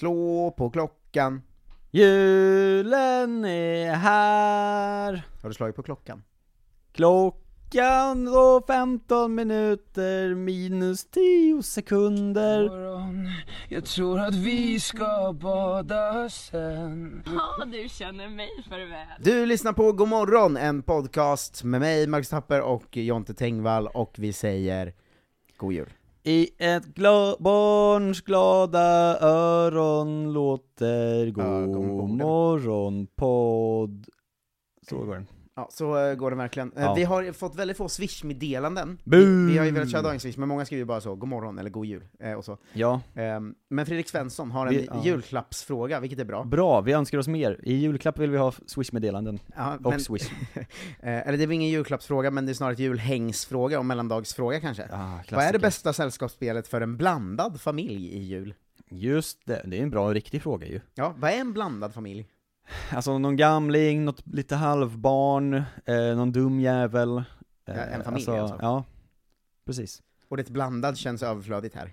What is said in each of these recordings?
Slå på klockan. Julen är här Har du slagit på klockan? Klockan då 15 minuter minus 10 sekunder Jag tror att vi ska bada sen Ja, du känner mig för väl. Du lyssnar på God morgon, en podcast med mig, Marcus Tapper och Jonte Tengvall, och vi säger God Jul. I ett gla barns glada öron låter God Ögonborden. morgon podd Så går den Ja, så eh, går det verkligen. Eh, Ja. Vi har fått väldigt få swish-meddelanden. Vi, vi har ju velat köra dagens swish, men många skriver bara så, God morgon eller God Jul, eh, och så. Ja, Ehm, men Fredrik Svensson har en Vi- ja. julklappsfråga, vilket är bra. bra, vi önskar oss mer. I julklapp vill vi ha swish-meddelanden Ja, och men, swish eller det är väl ingen julklappsfråga, men det är snarare ett julhängsfråga och mellandagsfråga kanske. ah, Vad är det bästa sällskapsspelet för en blandad familj i jul? Just det, det är en bra och riktig fråga ju Ja, vad är en blandad familj? Alltså någon gamling, något lite halvbarn, eh, någon dum jävel eh, Ja, en familj alltså. Ja, precis Ordet blandad känns överflödigt här.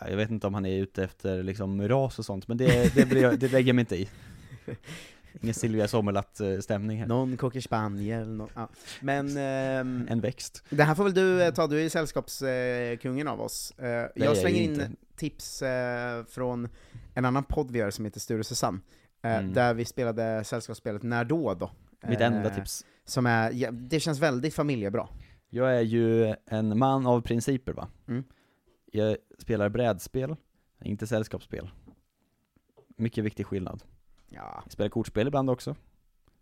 ja, Jag vet inte om han är ute efter liksom ras och sånt, men det, det, blir, det lägger jag mig inte i Ingen Silvia Sommerlath-stämning här Någon cocker spaniel, nå- ja. Men ehm, En växt det här får väl du eh, ta, du är ju sällskapskungen av oss. Eh, jag slänger in inte. tips eh, från en annan podd vi gör som heter Sture Susanne, Mm. där vi spelade sällskapsspelet När då då? Mitt Eh, enda tips Som är, ja, det känns väldigt familjebra. Jag är ju en man av principer va Mm. Jag spelar brädspel, inte sällskapsspel Mycket viktig skillnad Ja, Jag spelar kortspel ibland också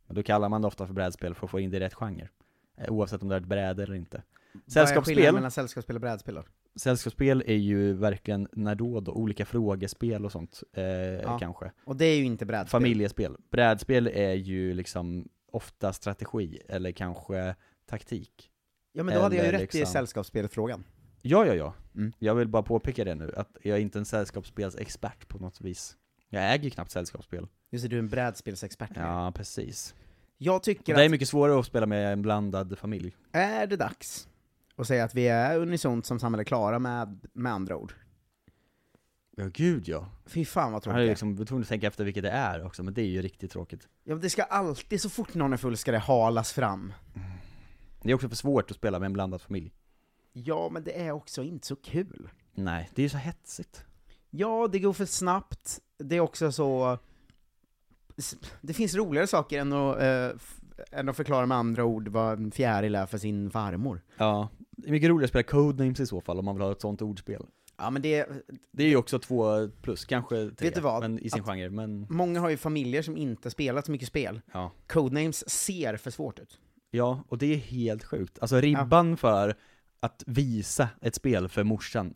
Men då kallar man det ofta för brädspel för att få in det i rätt genre Eh, Oavsett om det är ett bräde eller inte Vad är Sällskapsspel, skillnaden mellan sällskapsspel och brädspel då? Sällskapsspel är ju verkligen när då då, olika frågespel och sånt eh, kanske Och det är ju inte brädspel. Familjespel, brädspel är ju liksom ofta strategi eller kanske taktik Ja men då hade jag ju rätt i liksom- sällskapsspelfrågan. Ja, ja, ja. Mm. Jag vill bara påpeka det nu, att jag är inte en sällskapsspelsexpert på något vis Jag äger ju knappt sällskapsspel Just det, du är en brädspelsexpert. Ja, precis Jag tycker det är att, mycket svårare att spela med en blandad familj är det dags att säga att vi är unisont som samhälle klara med, med andra ord? Ja, gud ja Fy fan vad Jag tråkigt. är liksom tvungen att tänka efter vilket det är också, men det är ju riktigt tråkigt Ja, men det ska alltid, så fort någon är full ska det halas fram. Det är också för svårt att spela med en blandad familj Ja, men det är också inte så kul. Nej, det är ju så hetsigt Ja, det går för snabbt, det är också så... Det finns roligare saker än att, eh, f- än att förklara med andra ord vad en fjäril är för sin farmor. Ja, det är mycket roligare att spela Codenames i så fall om man vill ha ett sånt ordspel Ja, men det, Det är ju också två plus, kanske tre, Vet du vad? men i sin Att- genre, men många har ju familjer som inte spelat så mycket spel. ja Codenames ser för svårt ut. Ja, och det är helt sjukt. Alltså ribban för att visa ett spel för morsan,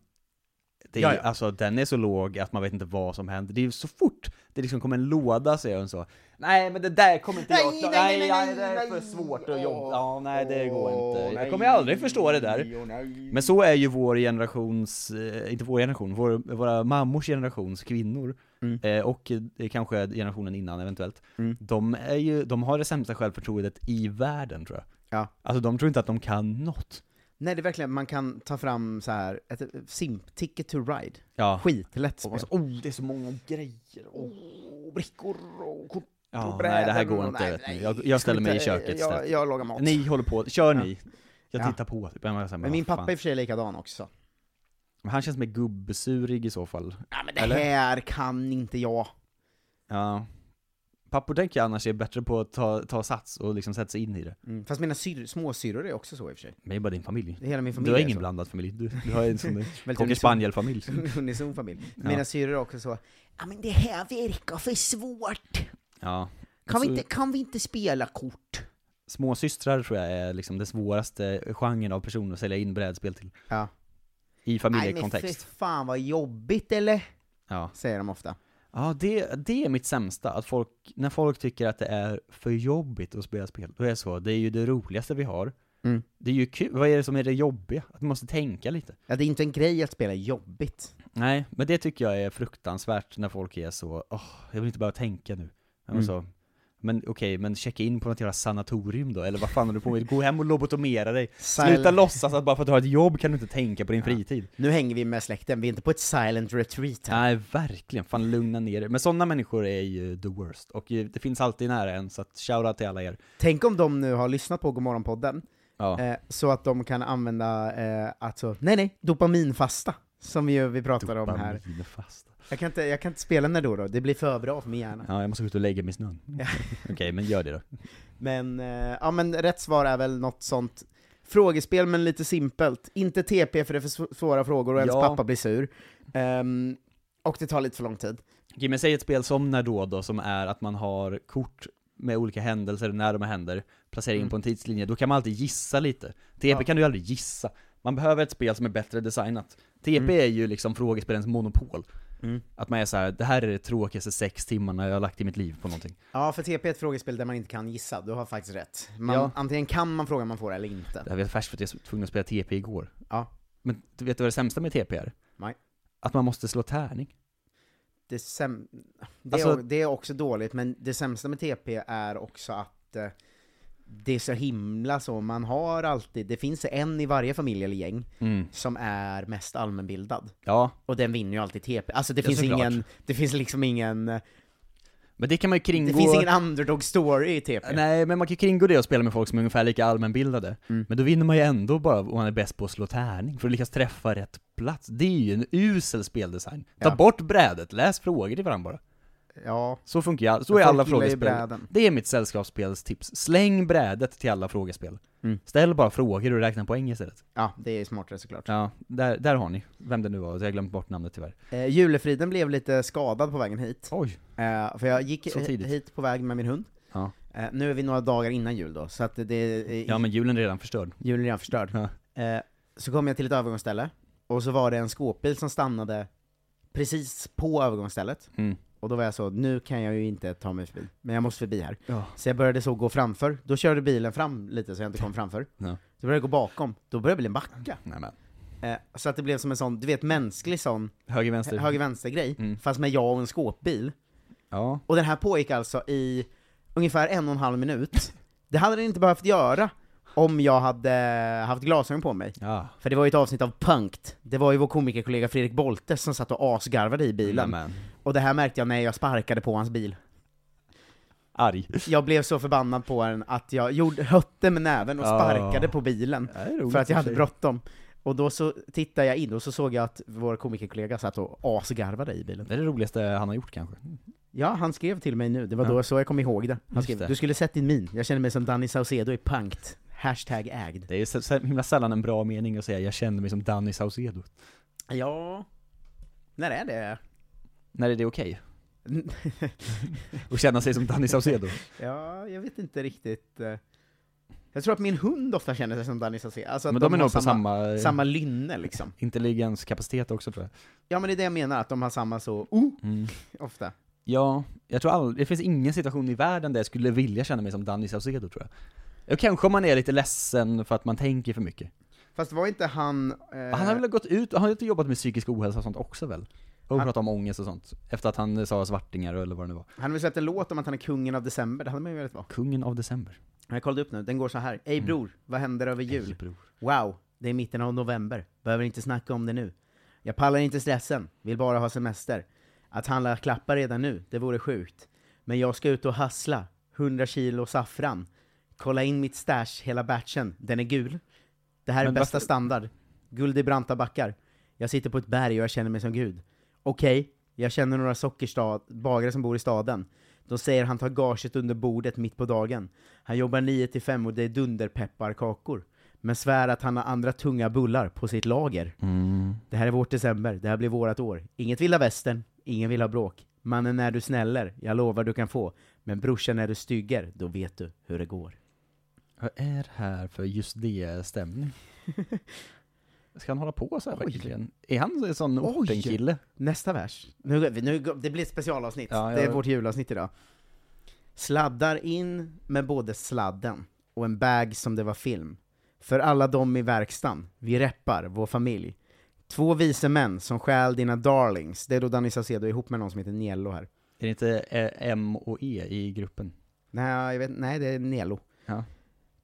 det är, Ja, ja. alltså den är så låg att man vet inte vad som händer. Det är ju så fort det liksom kommer en låda så är hon så Nej men det där kommer inte jag Nej, klara, nej, nej, nej, nej, det är nej, för nej. svårt att jobba, ja nej det går inte. nej. Jag kommer aldrig förstå det där. Nej. Men så är ju vår generations, eh, inte vår generation, vår, våra mammors generations kvinnor, Mm. eh, och eh, kanske generationen innan eventuellt, Mm. de är ju, de har det sämsta självförtroendet i världen tror jag. Ja. Alltså de tror inte att de kan något. Nej, det är verkligen, man kan ta fram så här ett simp, ticket to ride. Ja. Skitlätt Och spel. man så, oh, det är så många grejer. Oh. Åh, brickor och kort Ja, och nej det här går och- inte nej, vet ni. nej. Jag, jag ställer mig i köket jag, istället. jag lagar mat. Ni håller på, kör Ja. ni. Jag Ja. tittar på. Typ. Jag här, Men min pappa är i och för sig likadan också. Men han känns mer gubbsurig i så fall. Ja men det Eller? här kan inte jag. Ja. Pappor tänker jag annars är bättre på att ta, ta sats och liksom sätta sig in i det. Mm. Fast mina syr, småsyrror är också så i och för sig. Men det är bara din familj. Hela min Du familj har är ingen så. blandad familj, du, du har en sån cocker spaniel-familj. Unison familj. Ja. Mina syrror är också så, ja men det här verkar för svårt. Ja. Kan, vi inte, kan vi inte spela kort? Småsystrar tror jag är liksom den svåraste genren av personer att sälja in brädspel till. Ja. I Nej men familjekontext. för fan vad jobbigt eller? Ja. Säger de ofta. Ja, det, det är mitt sämsta, att folk, när folk tycker att det är för jobbigt att spela spel, då är det så, det är ju det roligaste vi har. Mm. Det är ju kul, vad är det som är det jobbiga? Att man måste tänka lite. Ja det är inte en grej att spela jobbigt. Nej, men det tycker jag är fruktansvärt när folk är så, åh, jag vill inte bara tänka nu. Mm. så, men okej, men checka in på något jävla sanatorium då, eller vad fan håller du på med? Gå hem och lobotomera dig. Sluta låtsas att bara för att du har ett jobb kan du inte tänka på din fritid. Nu hänger vi med släkten, vi är inte på ett silent retreat här. Nej, verkligen. Fan lugna ner er. Men sådana människor är ju the worst. Och eh, det finns alltid nära en, så att shoutout till alla er. Tänk om de nu har lyssnat på Godmorgonpodden, Ja. eh, så att de kan använda, eh, alltså, nej nej, dopaminfasta, som ju vi pratade om här. Jag kan, inte, jag kan inte spela då, det blir för bra för min hjärna. Ja, jag måste gå ut och lägga mig i snön. Okej, men gör det då. Men, eh, ja men rätt svar är väl något sånt frågespel men lite simpelt. Inte TP för det är för sv- svåra frågor och ens Ja. pappa blir sur. Ehm, och det tar lite för lång tid. Okej, men säg ett spel som när då då, som är att man har kort med olika händelser, när de händer, placerar in Mm. på en tidslinje, då kan man alltid gissa lite. TP Ja. kan du ju aldrig gissa. Man behöver ett spel som är bättre designat. TP Mm. är ju liksom frågespelens monopol. Mm. Att man är så här: det här är det tråkigaste sex timmarna jag har lagt i mitt liv på någonting. Ja, för TP är ett frågespel där man inte kan gissa, du har faktiskt rätt. Man, Ja. Antingen kan man fråga man får eller inte. Det här vet färskt för att jag var tvungen att spela TP igår. Ja. Men du vet vad det sämsta med TP är? Nej. Att man måste slå tärning. Det, säm- det, Alltså- är, det är också dåligt, men det sämsta med TP är också att eh, det är så himla så, man har alltid, det finns en i varje familj eller gäng Mm. som är mest allmänbildad. Ja, Och den vinner ju alltid TP. Alltså det Ja, finns såklart. ingen, det finns liksom ingen, men det kan man ju kringgå. det finns ingen underdog story i TP. Nej, men man kan ju kringgå det och spela med folk som är ungefär lika allmänbildade. Mm. Men då vinner man ju ändå bara om man är bäst på att slå tärning, för att lyckas träffa rätt plats. Det är ju en usel speldesign. Ta Ja. bort brädet, läs frågor till varandra bara. Ja. Så funkar all- så är Folk alla frågespel. Det är mitt sällskapsspelstips. Släng brädet till alla frågespel. Mm. Ställ bara frågor och räkna poäng istället. Ja, det är smartare såklart. Ja, där, där har ni. Vem det nu var, jag har glömt bort namnet tyvärr. Eh, julefriden blev lite skadad på vägen hit. Oj. Eh, för jag gick hit på väg med min hund. Ja. Eh, nu är vi några dagar innan jul då, så att det är... Ja men julen är redan förstörd. Julen är redan förstörd. Ja. Eh, så kom jag till ett övergångsställe, och så var det en skåpbil som stannade precis på övergångsstället. Mm. Och då var jag så, nu kan jag ju inte ta mig förbi, men jag måste förbi här. Ja. Så jag började så gå framför, då körde bilen fram lite så jag inte kom framför. Ja. Så började jag gå bakom, då började bilen backa. Nej men. Eh, så att det blev som en sån, du vet mänsklig sån Höger, vänster. höger-vänster-grej, Mm. fast med jag och en skåpbil. Ja. Och den här pågick alltså i ungefär en och en halv minut. Det hade den inte behövt göra om jag hade haft glasögon på mig. Ja. För det var ju ett avsnitt av Punkt, det var ju vår komikerkollega Fredrik Bolte som satt och asgarvade i bilen. Nämen. Och det här märkte jag när jag sparkade på hans bil. Arg. Jag blev så förbannad på den att jag gjorde, hötte med näven och sparkade på bilen. För att jag hade bråttom. Och då så tittade jag in och så såg jag att vår komikerkollega satt och asgarvade i bilen. Det är det roligaste han har gjort kanske. Ja, han skrev till mig nu, det var Ja. då så jag kom ihåg det. Han skrev det. 'Du skulle sett din min, jag känner mig som Danny Saucedo i Punkt' Hashtag ägd. Det är så, så himla sällan en bra mening att säga 'Jag känner mig som Danny Saucedo' Ja... När är det? När är det okej? Att känna sig som Danny Saucedo? ja, jag vet inte riktigt. eh. Jag tror att min hund ofta känner sig som Danny Saucedo. Alltså Men de är har nog på samma, samma, samma lynne liksom. intelligenskapacitet också tror jag. Ja men det är det jag menar, att de har samma så, oh, Mm. ofta. Ja, jag tror aldrig, det finns ingen situation i världen där jag skulle vilja känna mig som Danny Saucedo tror jag. Ja, kanske om man är lite ledsen för att man tänker för mycket. Fast var inte han... eh, Han har väl gått ut, han har inte jobbat med psykisk ohälsa och sånt också väl? Och Han- pratat om ångest och sånt. Efter att han sa svartingar eller vad det nu var. Han har väl släppt en låt om att han är kungen av december, det hade man ju velat vara. Kungen av december. Jag kollade upp nu, den går så här. Ey bror, vad händer över jul? Bror. Wow, det är mitten av november. Behöver inte snacka om det nu. Jag pallar inte stressen, vill bara ha semester. Att handla klappar redan nu, det vore sjukt. Men jag ska ut och hassla. 100 kilo saffran. Kolla in mitt stash, hela batchen. Den är gul. Det här är Men bästa varför- standard. Guld i branta backar. Jag sitter på ett berg och jag känner mig som gud. Okej, jag känner några sockerstad, bagare som bor i staden. De säger han tar gaget under bordet mitt på dagen. Han jobbar 9 till 5 och det är dunderpepparkakor. Men svär att han har andra tunga bullar på sitt lager. Mm. Det här är vårt december, det här blir vårat år. Inget vilda västern, ingen vill ha bråk. Mannen är du snäller, jag lovar du kan få. Men brorsan är du stygger, då vet du hur det går. Vad är det här för just det-stämning? Ska han hålla på så här Oj. verkligen? Är han en sån ortenkille? Nästa vers. Nu, nu, det blir ett specialavsnitt. Ja, Det är vårt julavsnitt idag. Sladdar in med både sladden och en bag som det var film. För alla dem i verkstan, vi reppar, vår familj. Två vise män som stjäl dina darlings. Det är då Danny Saucedo ihop med någon som heter Niello här. Är det inte eh, M och E i gruppen? Nej, jag vet, nej det är Niello. Ja.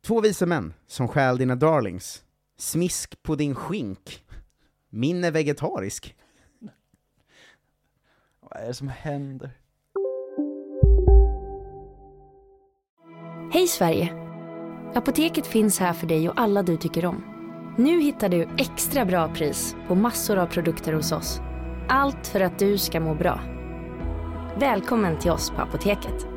Två vise män som stjäl dina darlings. Smisk på din skink. Min är vegetarisk. Vad är det som händer? Hej Sverige! Apoteket finns här för dig och alla du tycker om. Nu hittar du extra bra pris på massor av produkter hos oss. Allt för att du ska må bra. Välkommen till oss på Apoteket.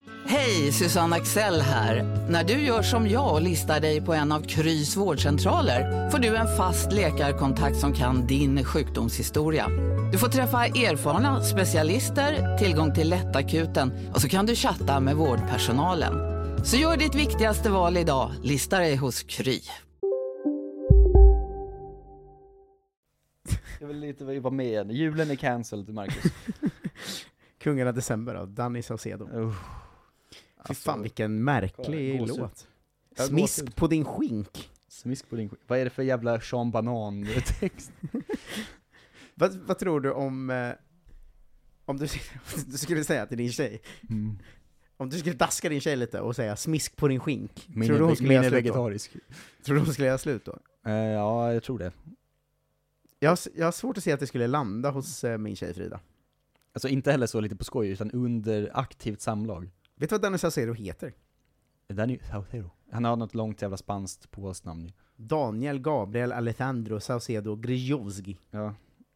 Hej, Susanne Axel här. När du gör som jag och listar dig på en av Krys vårdcentraler får du en fast läkarkontakt som kan din sjukdomshistoria. Du får träffa erfarna specialister, tillgång till lättakuten och så kan du chatta med vårdpersonalen. Så gör ditt viktigaste val idag, lista dig hos Kry. Jag vill inte vara med. Julen är cancelled, Marcus. Kungarna december då, Danny Saucedo. Uh. Fy Alltså, fan vilken märklig gåshud. låt. Smisk på din skink. Smisk på din skit. Vad är det för jävla Sean Banan-text? Vad, vad tror du om, eh, om du, du skulle säga till din tjej, Mm. om du skulle daska din tjej lite och säga smisk på din skink, Min, tror du hon skulle göra slut då? vegetarisk. Tror du hon skulle göra slut då? Eh, ja, jag tror det. Jag jag har svårt att se att det skulle landa hos eh, min tjej Frida. Alltså inte heller så lite på skoj, utan under aktivt samlag. Vet du vad Danny Saucedo heter? Danny Saucedo. Han har något långt jävla spanskt påsnamn ju. Daniel Gabriel Alejandro Saucedo Grijowski. Ja.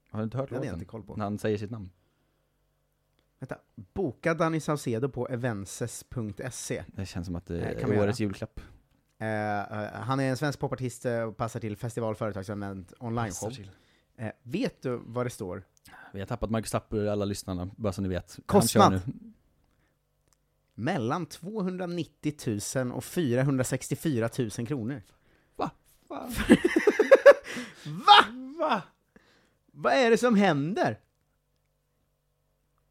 Har du inte hört jag låten? inte koll på. När han säger sitt namn. Vänta, boka Danny Saucedo på evenses.se. Det känns som att det Eh, är vi årets göra. julklapp. Eh, eh, han är en svensk popartist eh, och passar till festival, företagsevent, online Passar show. till. Eh, vet du vad det står? Vi har tappat Marcus Tapper, alla lyssnarna, bara så ni vet. Kostnad. Mellan 290 000 och 464 000 kronor. Va? Va? Va? Vad är det som händer?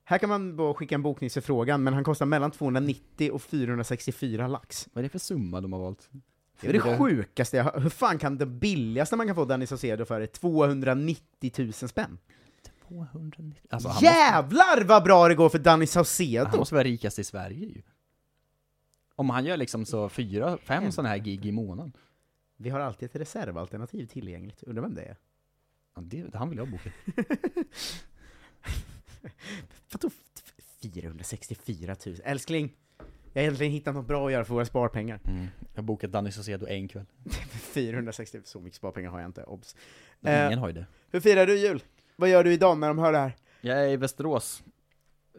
Här kan man bara skicka en bokningsförfrågan, men han kostar mellan 290 och 464 lax. Vad är det för summa de har valt? Det är det sjukaste jag hör. Hur fan kan det billigaste man kan få Danny Saucedo för är 290 000 spänn? 290. Alltså, han, måste, Jävlar vad bra det går för Danny Saucedo! han måste vara rikast i Sverige ju. Om han gör liksom så fyra, fem sådana här gig i månaden. Vi har alltid ett reservalternativ tillgängligt. Undrar vem det är? Ja, det, han vill jag boka. Vadå f- 464 000? Älskling! Jag har äntligen hittat något bra att göra för våra sparpengar. Mm. Jag har bokat Danny Saucedo en kväll. 460, så mycket sparpengar har jag inte, obs. Ingen Eh. har ju det. Hur firar du jul? Vad gör du idag när de hör det här? Jag är i Västerås.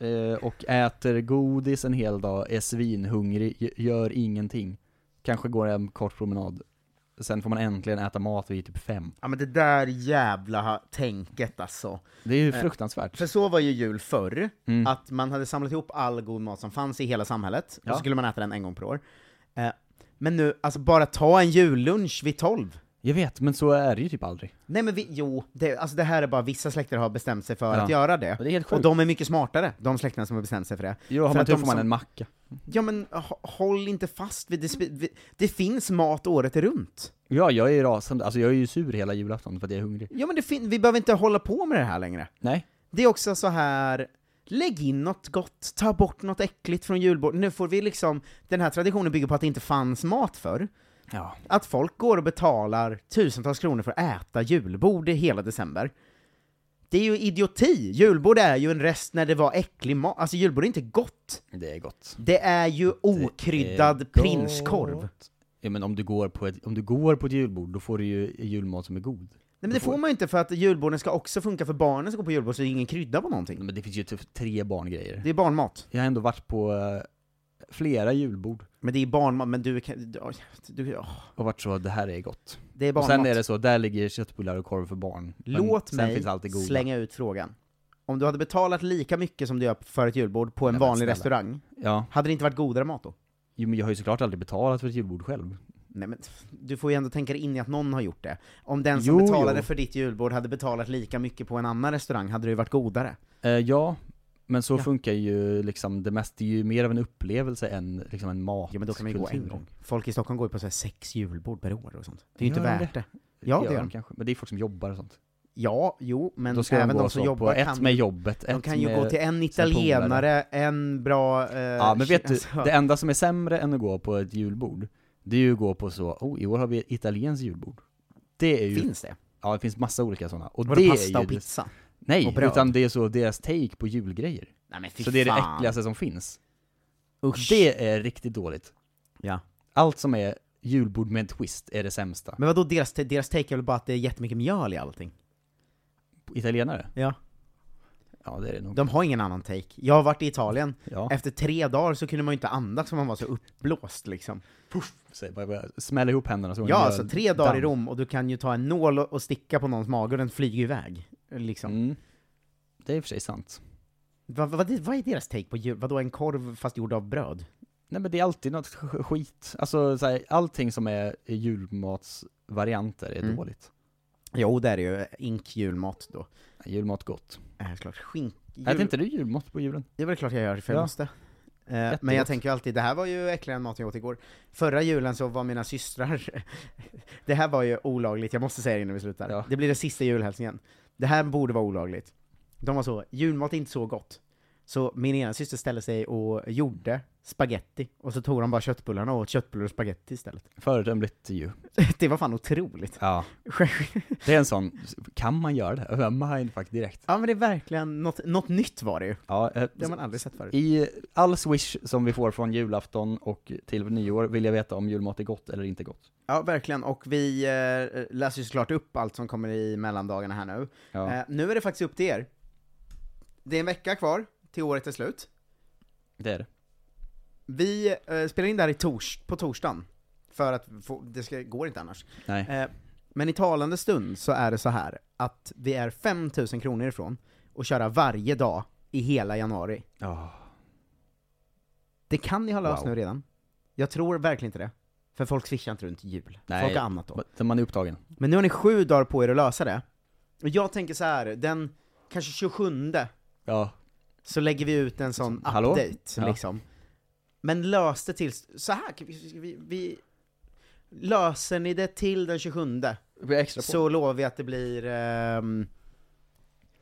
Eh, och äter godis en hel dag, är svinhungrig, gör ingenting. Kanske går en kort promenad. Sen får man äntligen äta mat vid typ fem. Ja men det där jävla tänket alltså. Det är ju Eh, fruktansvärt. För så var ju jul förr, Mm. att man hade samlat ihop all god mat som fanns i hela samhället, och Ja. så skulle man äta den en gång per år. Eh, men nu, alltså bara ta en jullunch vid tolv. Jag vet, men så är det ju typ aldrig. Nej men vi, jo, det, alltså det här är bara vissa släkter har bestämt sig för Ja. att göra det. Men det är helt Och de är mycket smartare, de släkterna som har bestämt sig för det. Jo, har för man att tur de får man som- en macka. Ja men hå- håll inte fast vid det, spe- vid, det finns mat året runt. Ja, jag är rasande. Alltså jag är ju sur hela julafton för att jag är hungrig. Ja men det fin- vi behöver inte hålla på med det här längre. Nej. Det är också så här. lägg in något gott, ta bort något äckligt från julbordet. Nu får vi liksom, den här traditionen bygger på att det inte fanns mat för. Ja. Att folk går och betalar tusentals kronor för att äta julbord i hela december. Det är ju idioti! Julbord är ju en rest när det var äcklig mat, alltså julbord är inte gott. Det är gott. Det är ju okryddad är prinskorv. Ja men om du, går på ett, om du går på ett julbord, då får du ju julmat som är god. Nej men det får man ju inte för att julborden ska också funka för barnen som går på julbord, så det är ingen krydda på någonting. Men det finns ju typ tre barngrejer. Det är barnmat. Jag har ändå varit på eh, flera julbord Men det är barnmat, men du kan... Du, du, åh. och varit så, det här är gott. det är Och barnmat. sen är det så, där ligger köttbullar och korv för barn. Låt mig slänga ut frågan. Om du hade betalat lika mycket som du gör för ett julbord på en men vanlig restaurang, Ja, hade det inte varit godare mat då? jo, men jag har ju såklart aldrig betalat för ett julbord själv. Nej men, du får ju ändå tänka dig in i att någon har gjort det. Om den som Jo, betalade jo. för ditt julbord hade betalat lika mycket på en annan restaurang, hade det ju varit godare. Eh, ja, men så Ja. funkar ju liksom, det mesta är ju mer av en upplevelse än liksom en mat. Ja men då kan man ju gå en gång. Folk i Stockholm går ju på så sex julbord per år och sånt. Det är ju inte de värt det. Ja, det gör de. kanske. Men det är folk som jobbar och sånt. Ja, jo, men även de, de som jobbar ett kan med jobbet, De ett kan ju gå till en italienare, en bra... Eh, Ja men vet du, alltså- det enda som är sämre än att gå på ett julbord, det är ju att gå på så, oh i år har vi ett italienskt julbord. Det är ju, Finns det? ja det finns massa olika sådana. Och Var det det är pasta ju och pizza? Nej, och bröd? utan det är så deras take på julgrejer. Nej men fy Så det är det fan. äckligaste som finns. Usch. Det är riktigt dåligt. Ja. Allt som är julbord med en twist är det sämsta. Men vadå deras, deras take är väl bara att det är jättemycket mjöl i allting? Italienare? Ja. Ja det är det nog. De har ingen annan take. Jag har varit i Italien, Ja. efter tre dagar så kunde man ju inte andas för man var så uppblåst liksom. Så bara, bara smälla ihop händerna så Ja, alltså tre dagar i damm. Rom och du kan ju ta en nål och och sticka på någons mage och den flyger iväg. Liksom. Mm. Det är i och för sig sant. Vad, vad, vad är deras take på jul? Vadå en korv fast gjord av bröd? Nej men det är alltid något sk- skit. Alltså så här, allting som är julmatsvarianter är Mm. dåligt. Jo, det är det ju. Ink julmat då. Julmat gott. Äh, klart. Skink... Jul... Äter inte du julmat på julen? Det är väl klart jag gör, för jag Ja. måste. Eh, men jag Jättegott. tänker ju alltid, det här var ju äckligare än maten jag åt igår. Förra julen så var mina systrar, det här var ju olagligt, jag måste säga det innan vi slutar. Ja. Det blir den sista julhälsningen. Det här borde vara olagligt. De var så, julmat är inte så gott. Så min ena syster ställde sig och gjorde spaghetti, och så tog de bara köttbullarna och åt köttbullar och spaghetti istället. Föredömligt ju. Det var fan otroligt. Ja. Det är en sån, kan man göra det? Mindfuck direkt. Ja men det är verkligen, något, något nytt var det ju. Ja, eh, Det har man aldrig sett förut. I all swish som vi får från julafton och till nyår vill jag veta om julmat är gott eller inte gott. Ja, verkligen. Och vi eh, läser ju såklart upp allt som kommer i mellandagarna här nu. Ja. Eh, nu är det faktiskt upp till er. Det är en vecka kvar till året är slut. Det är det. Vi eh, spelar in det här i tors på torsdagen, för att få, det ska, går inte annars. Nej. Eh, men i talande stund så är det så här att vi är 5000 kronor ifrån att köra varje dag i hela januari. Ja. Det kan ni ha löst Wow. nu redan. Jag tror verkligen inte det. För folk swishar inte runt jul. Nej. Folk har annat då. Man är upptagen. Men nu har ni sju dagar på er att lösa det. Och jag tänker så här, den kanske 27 Ja. Så lägger vi ut en sån Hallå? update Ja. liksom. Men lös det till, så här, vi, vi, vi löser ni det till den 27 Det blir extra på. så lovar vi att det blir ehm,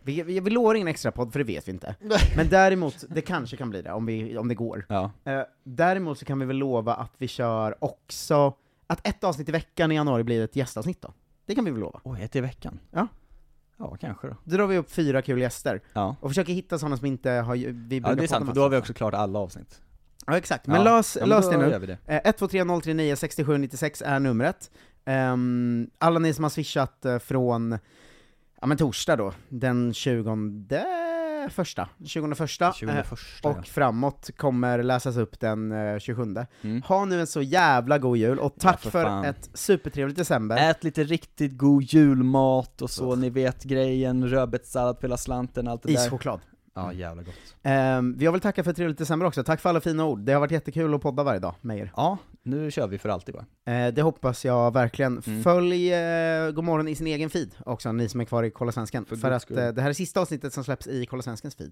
vi, vi, vi lovar ingen extra podd för det vet vi inte. Men däremot, det kanske kan bli det om, vi, om det går. Ja. Eh, däremot så kan vi väl lova att vi kör också, att ett avsnitt i veckan i januari blir ett gästavsnitt då. Det kan vi väl lova. Oj, ett i veckan? Ja. Ja, kanske då. Då drar vi upp fyra kul gäster, Ja. och försöker hitta sådana som inte har, vi Ja, det är sant, för då har vi så också klart alla avsnitt. Ja exakt, men Ja. lös, Ja, lös det nu. det. Eh, 123 039 67 96 är numret. Ehm, alla ni som har swishat eh, från, ja men torsdag då, den 20 första, 20 första, 21 eh, och ja. framåt kommer läsas upp den eh, 27. Mm. Ha nu en så jävla god jul, och tack för för, fan. ett supertrevligt december. Ät lite riktigt god julmat och så, ni vet grejen, rödbetssallad för hela slanten, allt det där. Ischoklad. Ja, jävla gott. Ehm, vi har väl tacka för ett trevligt december också, tack för alla fina ord. Det har varit jättekul att podda varje dag med er. Ja, nu kör vi för alltid va? Eh, det hoppas jag verkligen. Mm. Följ eh, Godmorgon i sin egen feed också, ni som är kvar i Kolla Svensken. För För, att eh, det här är sista avsnittet som släpps i Kolla Svenskens feed.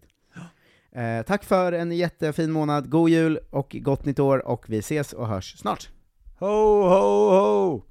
Eh, tack för en jättefin månad, god jul och gott nytt år, och vi ses och hörs snart. Ho, ho, ho!